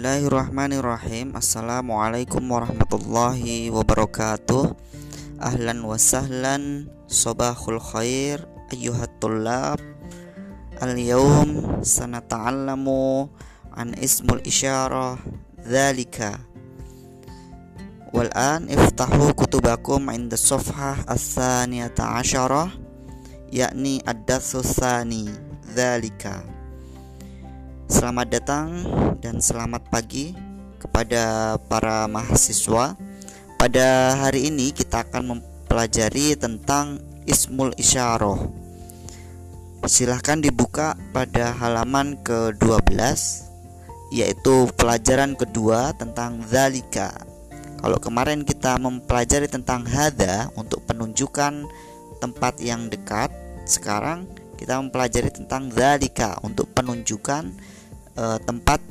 Bismillahirrahmanirrahim. Assalamualaikum warahmatullahi wabarakatuh. Ahlan wa sahlan. Sobahul khair Ayyuhat tullab Al-yawm Sanata'allamu An ismul isyarah. Dhalika. Wal'an iftahu kutubakum Inda sofhah As-saniyata asyarah Yakni thani Dhalika Selamat datang dan selamat pagi kepada para mahasiswa. Pada hari ini kita akan mempelajari tentang Ismul Isyarah. Silahkan dibuka pada halaman ke-12 yaitu pelajaran kedua tentang zalika. Kalau kemarin kita mempelajari tentang hada untuk penunjukan tempat yang dekat, sekarang kita mempelajari tentang zalika untuk penunjukan uh, tempat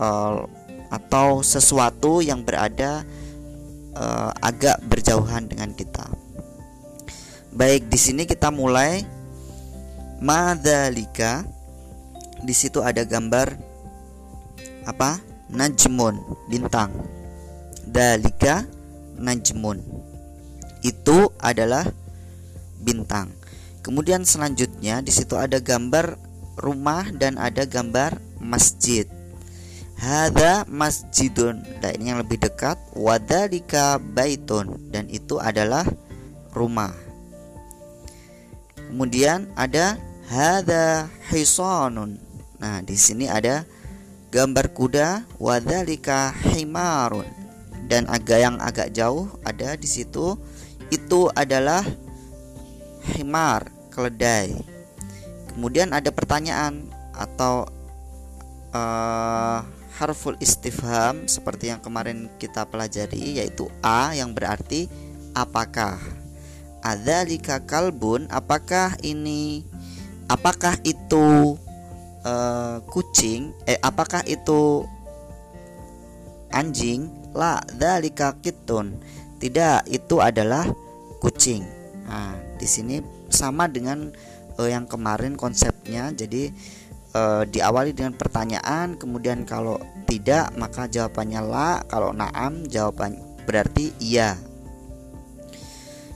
uh, atau sesuatu yang berada uh, agak berjauhan dengan kita. Baik, di sini kita mulai madalika. Di situ ada gambar apa? Najmun, bintang. Dalika najmun. Itu adalah bintang. Kemudian selanjutnya di situ ada gambar rumah dan ada gambar masjid. Hada masjidun. Nah, ini yang lebih dekat. Wadalika baitun dan itu adalah rumah. Kemudian ada hada hisanun. Nah, di sini ada gambar kuda wadalika himarun dan agak yang agak jauh ada di situ itu adalah himar keledai Kemudian ada pertanyaan atau uh, harful istifham seperti yang kemarin kita pelajari yaitu a yang berarti apakah. Adzalika kalbun apakah ini apakah itu uh, kucing eh apakah itu anjing? La dzalika kitun tidak itu adalah kucing. Nah di sini sama dengan uh, yang kemarin konsepnya jadi uh, diawali dengan pertanyaan kemudian kalau tidak maka jawabannya la kalau naam jawaban berarti iya.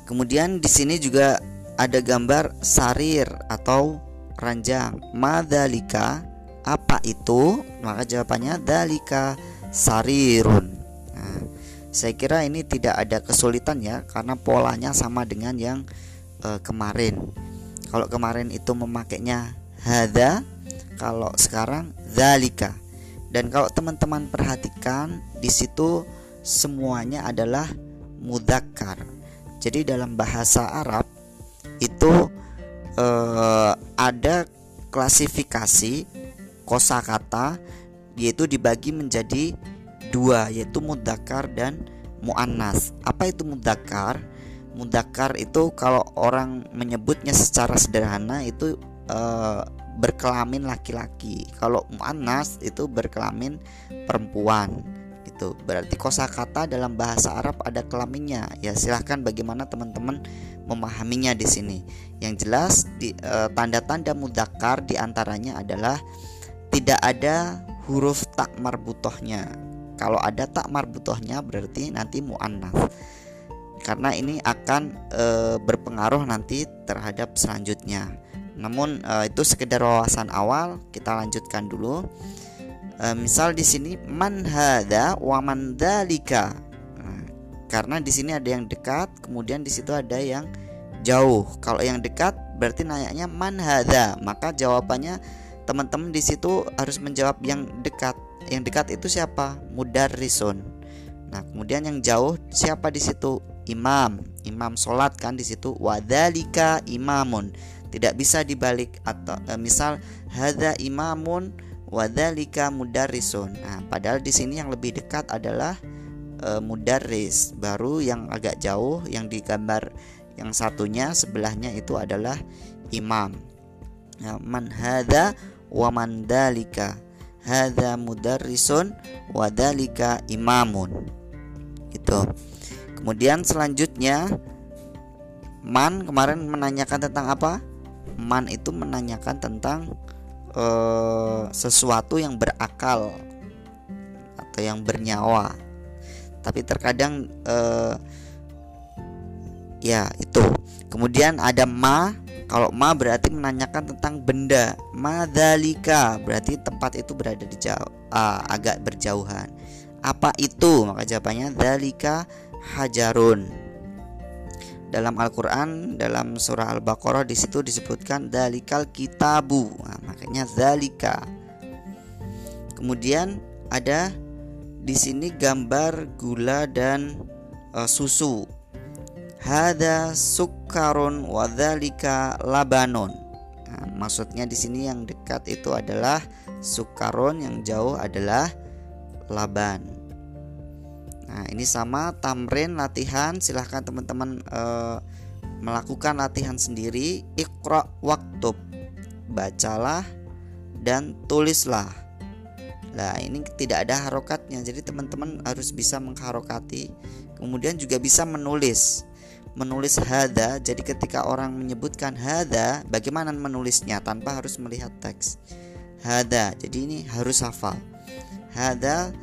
Kemudian di sini juga ada gambar sarir atau ranjang. Madalika apa itu? Maka jawabannya dalika sarirun. Nah, saya kira ini tidak ada kesulitan ya karena polanya sama dengan yang uh, kemarin kalau kemarin itu memakainya hada, kalau sekarang zalika. Dan kalau teman-teman perhatikan di situ semuanya adalah mudakar. Jadi dalam bahasa Arab itu eh, ada klasifikasi kosakata yaitu dibagi menjadi dua yaitu mudakar dan muannas. Apa itu mudakar? Mudakar itu kalau orang menyebutnya secara sederhana itu e, berkelamin laki-laki. Kalau muannas itu berkelamin perempuan. Gitu. Berarti kosakata dalam bahasa Arab ada kelaminnya. Ya silahkan bagaimana teman-teman memahaminya di sini. Yang jelas di e, tanda-tanda mudakar di antaranya adalah tidak ada huruf tak marbutohnya. Kalau ada tak marbutohnya berarti nanti muannas karena ini akan e, berpengaruh nanti terhadap selanjutnya. Namun e, itu sekedar wawasan awal, kita lanjutkan dulu. E, misal di sini man hada wa man. Nah, karena di sini ada yang dekat, kemudian di situ ada yang jauh. Kalau yang dekat berarti nanyanya man hada, maka jawabannya teman-teman di situ harus menjawab yang dekat. Yang dekat itu siapa? Mudarrisun. Nah, kemudian yang jauh siapa di situ? Imam. Imam sholat kan di situ. Wadalika imamun. Tidak bisa dibalik atau e, misal hada imamun wadalika mudarrisun. Nah padahal di sini yang lebih dekat adalah e, mudarris. Baru yang agak jauh yang digambar yang satunya sebelahnya itu adalah imam. Nah, man hada wa man dalika hada mudarrisun wadalika imamun. Itu Kemudian selanjutnya Man kemarin menanyakan tentang apa? Man itu menanyakan tentang uh, sesuatu yang berakal. atau yang bernyawa. Tapi terkadang uh, ya itu. Kemudian ada ma. Kalau ma berarti menanyakan tentang benda. Madalika berarti tempat itu berada di jauh, uh, agak berjauhan. Apa itu? Maka jawabannya dalika hajarun. Dalam Al-Qur'an dalam surah Al-Baqarah di situ disebutkan dalikal kitabu. Nah, makanya dalika. Kemudian ada di sini gambar gula dan uh, susu. Hada sukarun wadhalika labanon. Nah, maksudnya di sini yang dekat itu adalah sukarun, yang jauh adalah laban. Nah, ini sama tamrin latihan. Silahkan teman-teman uh, melakukan latihan sendiri. Iqra waktub. Bacalah dan tulislah. Nah, ini tidak ada harokatnya. Jadi teman-teman harus bisa mengharokati. Kemudian juga bisa menulis. Menulis hada. Jadi ketika orang menyebutkan hada, bagaimana menulisnya tanpa harus melihat teks. Hada. Jadi ini harus hafal. Hada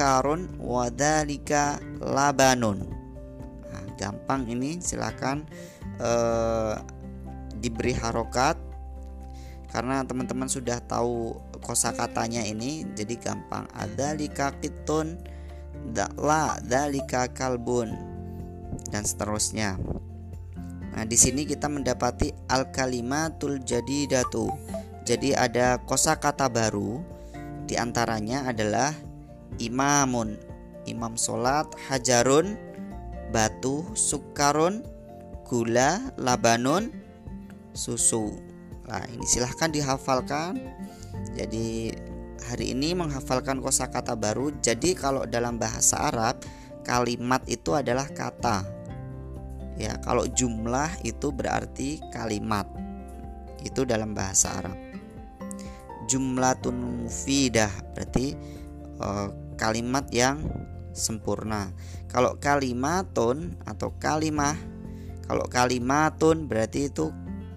sukarun wadalika labanun. Nah, gampang ini silakan eh, diberi harokat. Karena teman-teman sudah tahu kosakatanya ini jadi gampang. Adalika kitun la dalika kalbun dan seterusnya. Nah di sini kita mendapati al kalimatul jadidatu. Jadi ada kosakata baru di antaranya adalah imamun, imam solat, hajarun, batu, sukarun, gula, labanun, susu. Nah, ini silahkan dihafalkan. Jadi hari ini menghafalkan kosakata baru. Jadi kalau dalam bahasa Arab kalimat itu adalah kata. Ya, kalau jumlah itu berarti kalimat. Itu dalam bahasa Arab jumlatun mufidah berarti uh, kalimat yang sempurna. Kalau kalimatun atau kalimah, kalau kalimatun berarti itu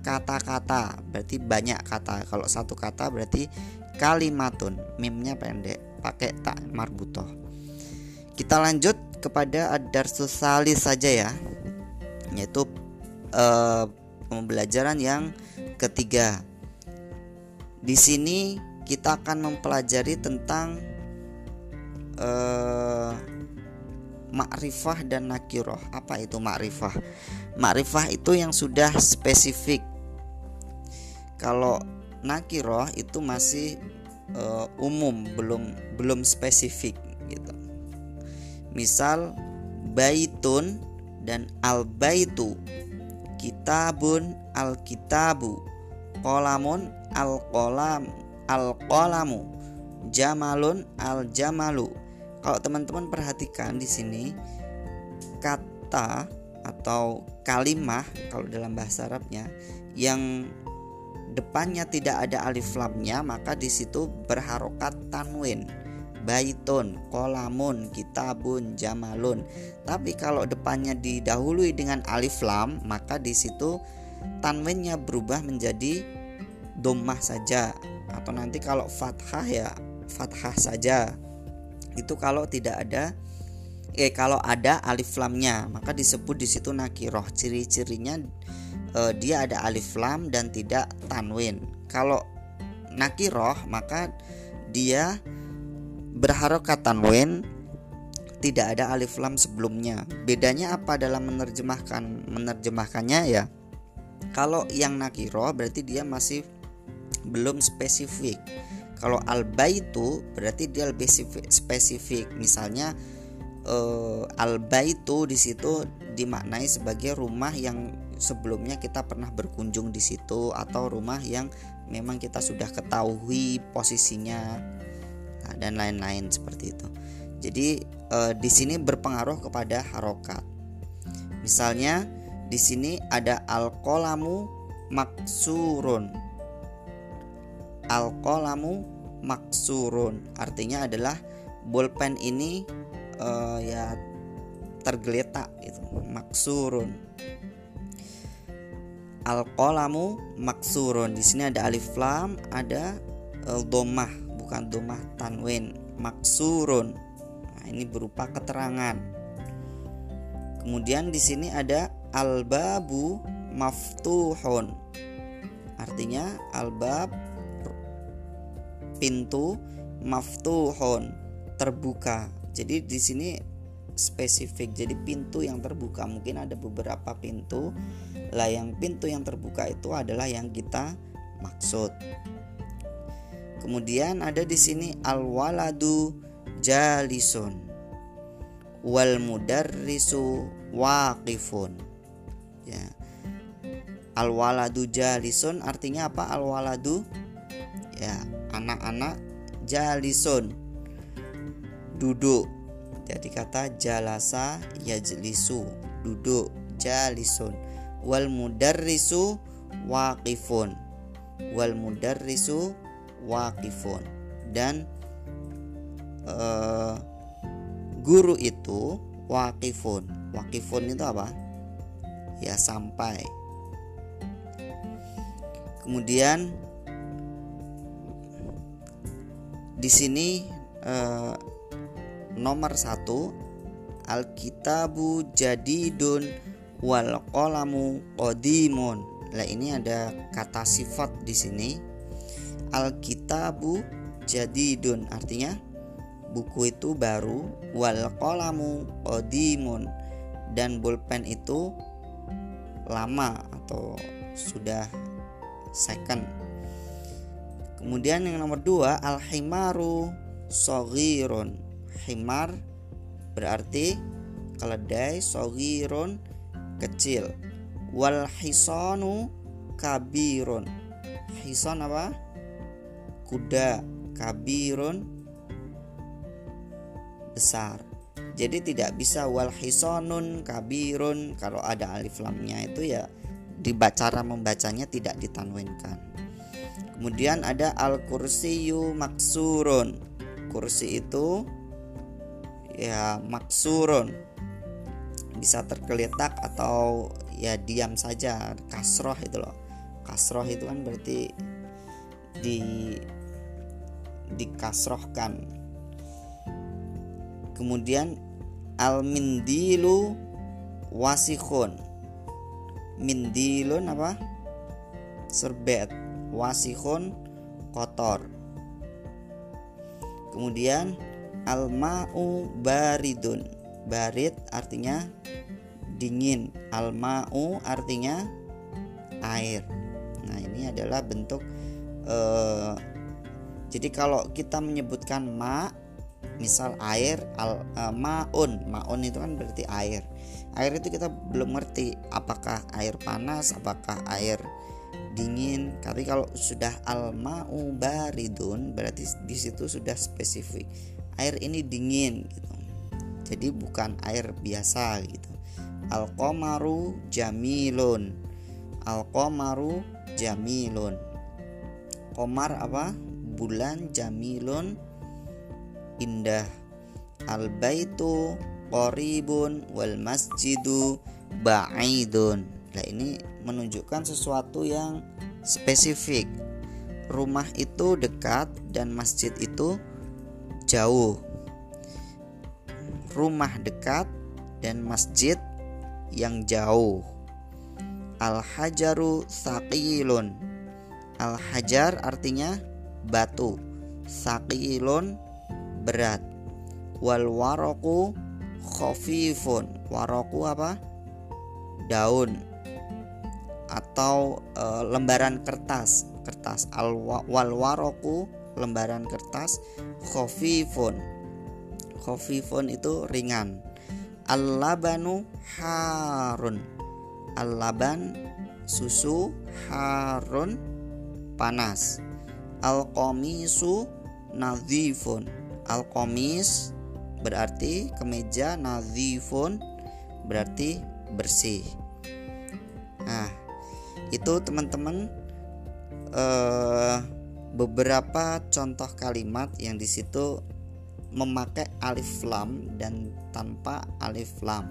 kata-kata, berarti banyak kata. Kalau satu kata berarti kalimatun, mimnya pendek, pakai tak marbutoh. Kita lanjut kepada ad-darsus salis saja ya, yaitu uh, pembelajaran yang ketiga di sini kita akan mempelajari tentang uh, makrifah dan nakiroh. Apa itu makrifah? Makrifah itu yang sudah spesifik. Kalau nakiroh itu masih uh, umum, belum belum spesifik gitu. Misal baitun dan al baitu, kitabun al kitabu, kolamun al qalam al qalamu jamalun al jamalu kalau teman-teman perhatikan di sini kata atau kalimah kalau dalam bahasa Arabnya yang depannya tidak ada alif lamnya maka di situ berharokat tanwin. Baitun, kolamun, kitabun, jamalun. Tapi kalau depannya didahului dengan alif lam, maka di situ tanwinnya berubah menjadi domah saja. Atau nanti kalau fathah ya fathah saja itu kalau tidak ada eh kalau ada alif lamnya maka disebut di situ nakiroh. Ciri-cirinya eh, dia ada alif lam dan tidak tanwin. Kalau nakiroh maka dia berharokat tanwin tidak ada alif lam sebelumnya. Bedanya apa dalam menerjemahkan menerjemahkannya ya? Kalau yang nakiroh berarti dia masih belum spesifik. Kalau al-baitu berarti dia lebih spesifik. Misalnya uh, al-baitu di situ dimaknai sebagai rumah yang sebelumnya kita pernah berkunjung di situ atau rumah yang memang kita sudah ketahui posisinya nah, dan lain-lain seperti itu. Jadi uh, di sini berpengaruh kepada harokat. Misalnya di sini ada al-qolamu maksurun al-qalamu maksurun artinya adalah bolpen ini uh, ya tergeletak itu maksurun al-qalamu maksurun di sini ada alif lam ada uh, domah bukan domah tanwin maksurun. Nah, ini berupa keterangan. Kemudian di sini ada albabu maftuhun. Artinya albab pintu maftuhun terbuka. Jadi di sini spesifik. Jadi pintu yang terbuka mungkin ada beberapa pintu. Lah yang pintu yang terbuka itu adalah yang kita maksud. Kemudian ada di sini al-waladu jalisun wal mudarrisu waqifun. Ya. Al waladu jalisun artinya apa? Al waladu ya anak-anak jalisun. Duduk. Jadi kata jalasa yajlisu. Duduk jalisun. Wal mudarrisu waqifun. Wal mudarrisu waqifun. Dan uh, guru itu wakifun wakifun itu apa? Ya sampai. Kemudian di sini eh, nomor satu alkitabu jadidun wal qalamu qadimun. Lah ini ada kata sifat di sini. Alkitabu jadidun artinya buku itu baru wal qalamu qadimun. Dan bolpen itu lama atau sudah second kemudian yang nomor dua al himaru sogirun himar berarti keledai sogirun kecil. Wal hisanu kabirun. Hison apa? Kuda kabirun besar. Jadi tidak bisa wal hisonun kabirun. Kalau ada alif lamnya itu ya di cara membacanya tidak ditanwinkan. Kemudian ada al kursiyu maksurun. Kursi itu ya maksurun. Bisa tergeletak atau ya diam saja kasroh itu loh. Kasroh itu kan berarti di dikasrohkan. Kemudian al mindilu wasikhun. Mindilun apa? Serbet wasikhun kotor. Kemudian al ma'u baridun. Barid artinya dingin. Al ma'u artinya air. Nah ini adalah bentuk uh, jadi kalau kita menyebutkan ma misal air al uh, maun. Maun itu kan berarti air. Air itu kita belum ngerti apakah air panas apakah air dingin. Tapi kalau sudah al mau baridun berarti di situ sudah spesifik. Air ini dingin gitu. Jadi bukan air biasa gitu. Al komaru jamilun. Al komaru jamilun. Komar apa? Bulan jamilun. Indah. Al baitu qoribun wal masjidu ba'idun nah ini menunjukkan sesuatu yang spesifik. Rumah itu dekat dan masjid itu jauh. Rumah dekat dan masjid yang jauh. Al hajaru saqilun al hajar artinya batu. Saqilun berat. Wal waroku khafifun. Waroku apa? Daun atau e, lembaran kertas. Kertas al wal waroku lembaran kertas khafifun khafifun itu ringan. Al labanu harun. Al laban susu harun panas. Al komisu nadhifun. Al-Qomis berarti kemeja nazifun berarti bersih. Nah, itu teman-teman eh, beberapa contoh kalimat yang di situ memakai alif lam dan tanpa alif lam.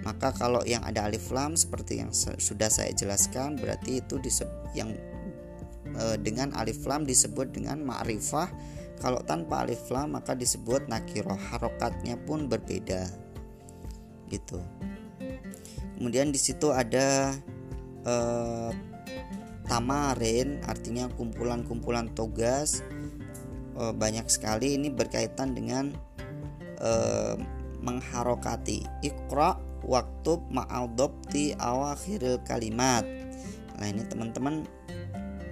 Maka kalau yang ada alif lam seperti yang sudah saya jelaskan berarti itu yang e, dengan alif lam disebut dengan ma'rifah Kalau tanpa alif lam maka disebut nakiroh, harokatnya pun berbeda. Gitu. Kemudian di situ ada eh, tamarin, artinya kumpulan-kumpulan tugas eh, banyak sekali ini berkaitan dengan eh, mengharokati. Iqra waktu ma'adobti awakhiril kalimat. Nah ini teman-teman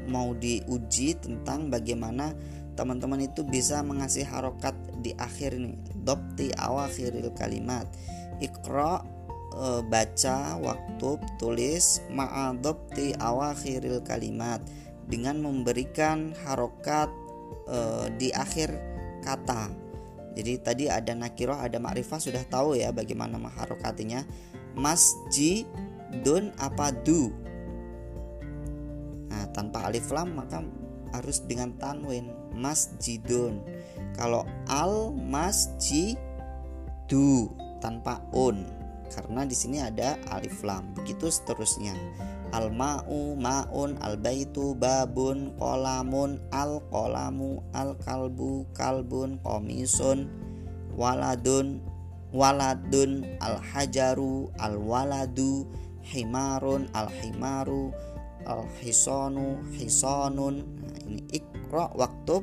mau diuji tentang bagaimana teman-teman itu bisa mengasih harokat di akhir ini. Dobti awakhiril kalimat. Iqra e, baca waktu tulis ma'adobti awakhiril kalimat. Dengan memberikan harokat e, di akhir kata. Jadi tadi ada nakiroh ada makrifah sudah tahu ya bagaimana mengharokatinya masjidun apa du? Nah tanpa alif lam maka harus dengan tanwin. Masjidun. Kalau al masjidu tanpa un karena di sini ada alif lam. Begitu seterusnya. Al ma'u ma'un al baitu babun kolamun al kolamu al kalbu kalbun komisun waladun waladun al hajaru al waladu himarun al himaru al hisonu hisonun nah, ini ikro waktu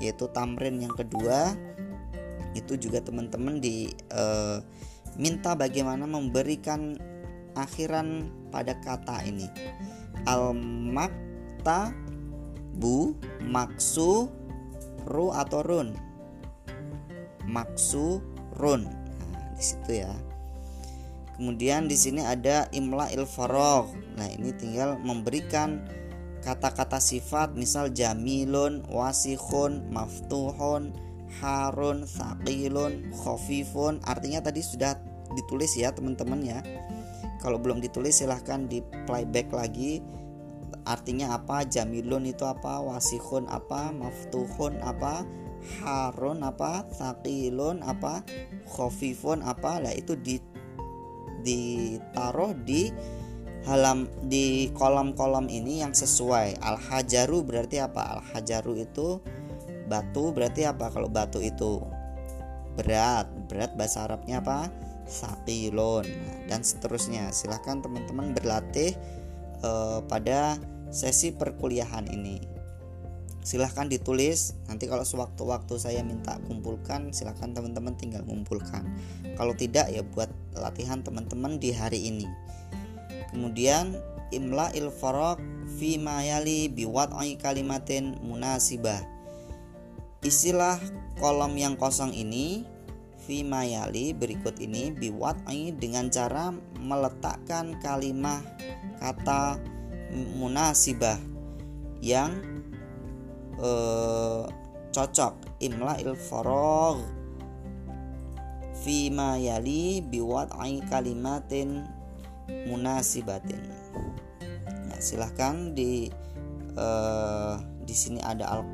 yaitu tamrin yang kedua. Itu juga teman-teman di uh, minta bagaimana memberikan akhiran pada kata ini. Al makta bu maksu ru atau run. Maksu run. Nah, di situ ya. Kemudian di sini ada imla il farog nah ini tinggal memberikan kata-kata sifat misal jamilun wasikhun maftuhun harun thaqilun khafifun. Artinya tadi sudah ditulis ya teman-teman ya. Kalau belum ditulis silahkan di playback lagi. Artinya apa? Jamilun itu apa? Wasihun apa? Maftuhun apa? Harun apa? Thaqilun apa? Khafifun apa? Lah itu di ditaruh di halam di kolom-kolom ini yang sesuai. Al hajaru berarti apa? Al hajaru itu batu berarti apa? Kalau batu itu berat berat bahasa Arabnya apa sakilon dan seterusnya. Silahkan teman-teman berlatih uh, pada sesi perkuliahan ini. Silahkan ditulis. Nanti kalau sewaktu-waktu saya minta kumpulkan silahkan teman-teman tinggal kumpulkan. Kalau tidak ya buat latihan teman-teman di hari ini. Kemudian imla il farok fi mayali biwad'i kalimatin munasibah. Isilah kolom yang kosong ini Fimayali berikut ini biwat'i dengan cara meletakkan kalimat kata munasibah yang eh, cocok. Imla il farog Fimayali biwat'i kalimatin munasibatin. Ya, silahkan di eh, di sini ada al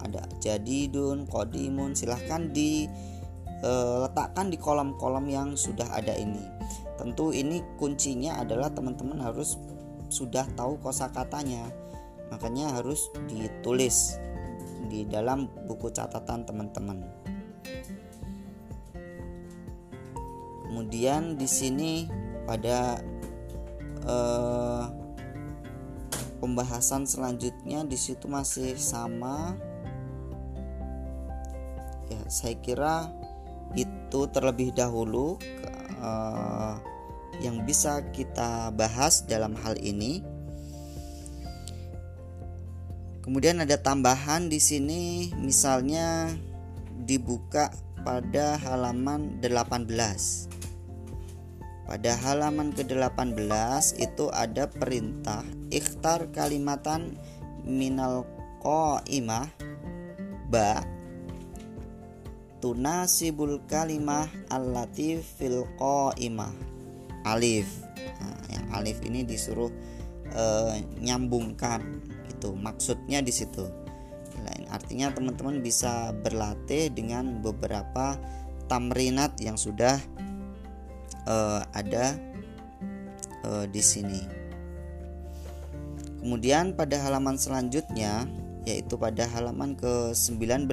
ada jadidun, kodimun. Silahkan di e, letakkan di kolom-kolom yang sudah ada ini. Tentu ini kuncinya adalah teman-teman harus sudah tahu kosakatanya. Makanya harus ditulis di dalam buku catatan teman-teman. Kemudian di sini pada eh, pembahasan selanjutnya di situ masih sama. Ya, saya kira itu terlebih dahulu uh, yang bisa kita bahas dalam hal ini. Kemudian ada tambahan di sini misalnya dibuka pada halaman 18. Pada halaman ke-18 itu ada perintah ikhtar kalimatan minal qaimah ba tunasibul kalimah allati fil qaimah. Alif. Nah, yang alif ini disuruh e, nyambungkan. Itu maksudnya di situ. Artinya teman-teman bisa berlatih dengan beberapa tamrinat yang sudah e, ada e, di sini. Kemudian pada halaman selanjutnya yaitu pada halaman ke-19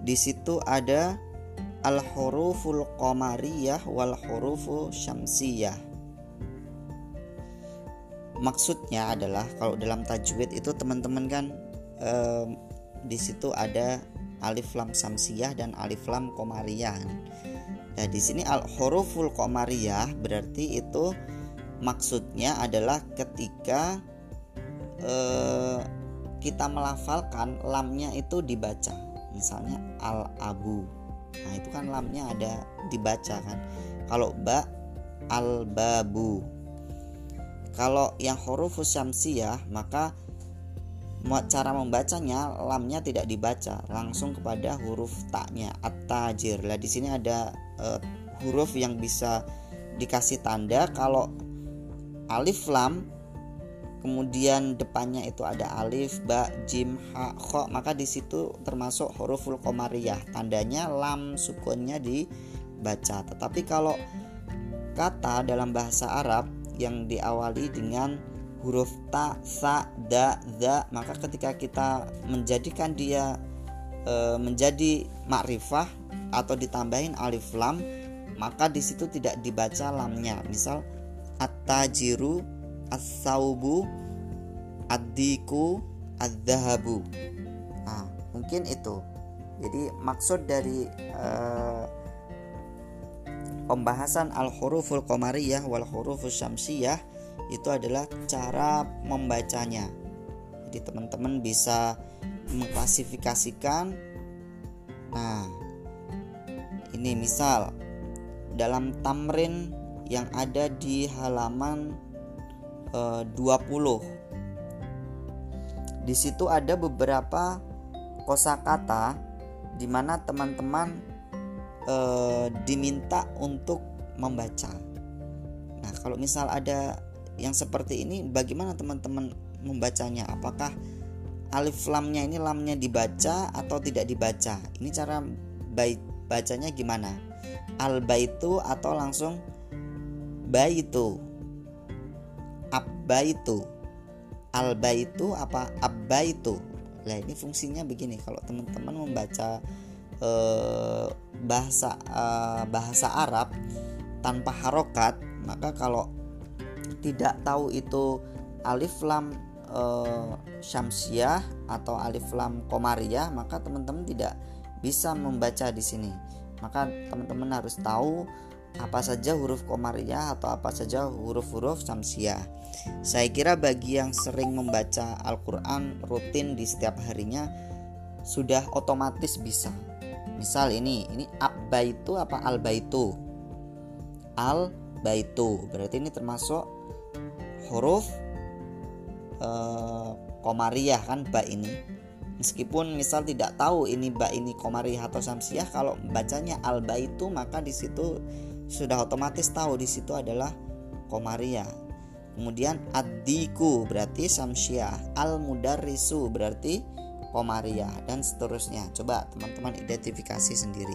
di situ ada al-huruful qamariyah wal hurufu syamsiyah. Maksudnya adalah kalau dalam tajwid itu teman-teman kan eh, di situ ada alif lam samsiyah dan alif lam qamariyah. Nah, di sini al huruful qamariyah berarti itu maksudnya adalah ketika eh, kita melafalkan lamnya itu dibaca misalnya al abu nah itu kan lamnya ada dibaca kan. Kalau ba al babu kalau yang huruf syamsiyah maka cara membacanya lamnya tidak dibaca langsung kepada huruf taknya at-tajir. Lah di sini ada uh, huruf yang bisa dikasih tanda. Kalau alif lam kemudian depannya itu ada alif, ba, jim, ha, kho, maka di situ termasuk huruful qamariyah. Tandanya lam sukunnya dibaca. Tetapi kalau kata dalam bahasa Arab yang diawali dengan huruf ta, sa, da, da, maka ketika kita menjadikan dia e, menjadi makrifah atau ditambahin alif lam, maka di situ tidak dibaca lamnya. Misal at-tajiru as-saubu ad-diku nah mungkin itu. Jadi maksud dari uh, pembahasan al-huruful qamariyah wal hurufus syamsiyah itu adalah cara membacanya. Jadi teman-teman bisa mengklasifikasikan. Nah ini misal dalam tamrin yang ada di halaman 20. Eh, di situ ada beberapa kosakata di mana teman-teman e, diminta untuk membaca. Nah, kalau misal ada yang seperti ini, bagaimana teman-teman membacanya? Apakah alif lamnya ini lamnya dibaca atau tidak dibaca? Ini cara baik bacanya gimana? Al baitu atau langsung baitu? Abbaitu albaitu apa abbaitu nah ini fungsinya begini. Kalau teman-teman membaca eh, bahasa eh, bahasa Arab tanpa harokat maka kalau tidak tahu itu alif lam eh, syamsiah atau alif lam komariah maka teman-teman tidak bisa membaca di sini. Maka teman-teman harus tahu apa saja huruf komariah atau apa saja huruf-huruf samsiah. Saya kira bagi yang sering membaca Al-Quran rutin di setiap harinya sudah otomatis bisa. Misal ini, ini abbaitu apa albaitu? Al-baitu. Berarti ini termasuk huruf uh, komariah kan ba ini Meskipun misal tidak tahu ini ba ini komariah atau samsiah, kalau bacanya al baitu maka di situ sudah otomatis tahu di situ adalah komaria. Kemudian adiku berarti samsyah, al mudarrisu berarti komaria dan seterusnya. Coba teman-teman identifikasi sendiri.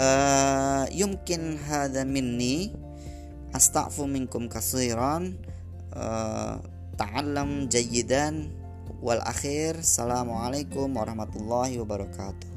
Uh, yumkin hadza minni astaghfu minkum kasiran uh, ta'allam jayyidan wal akhir assalamualaikum warahmatullahi wabarakatuh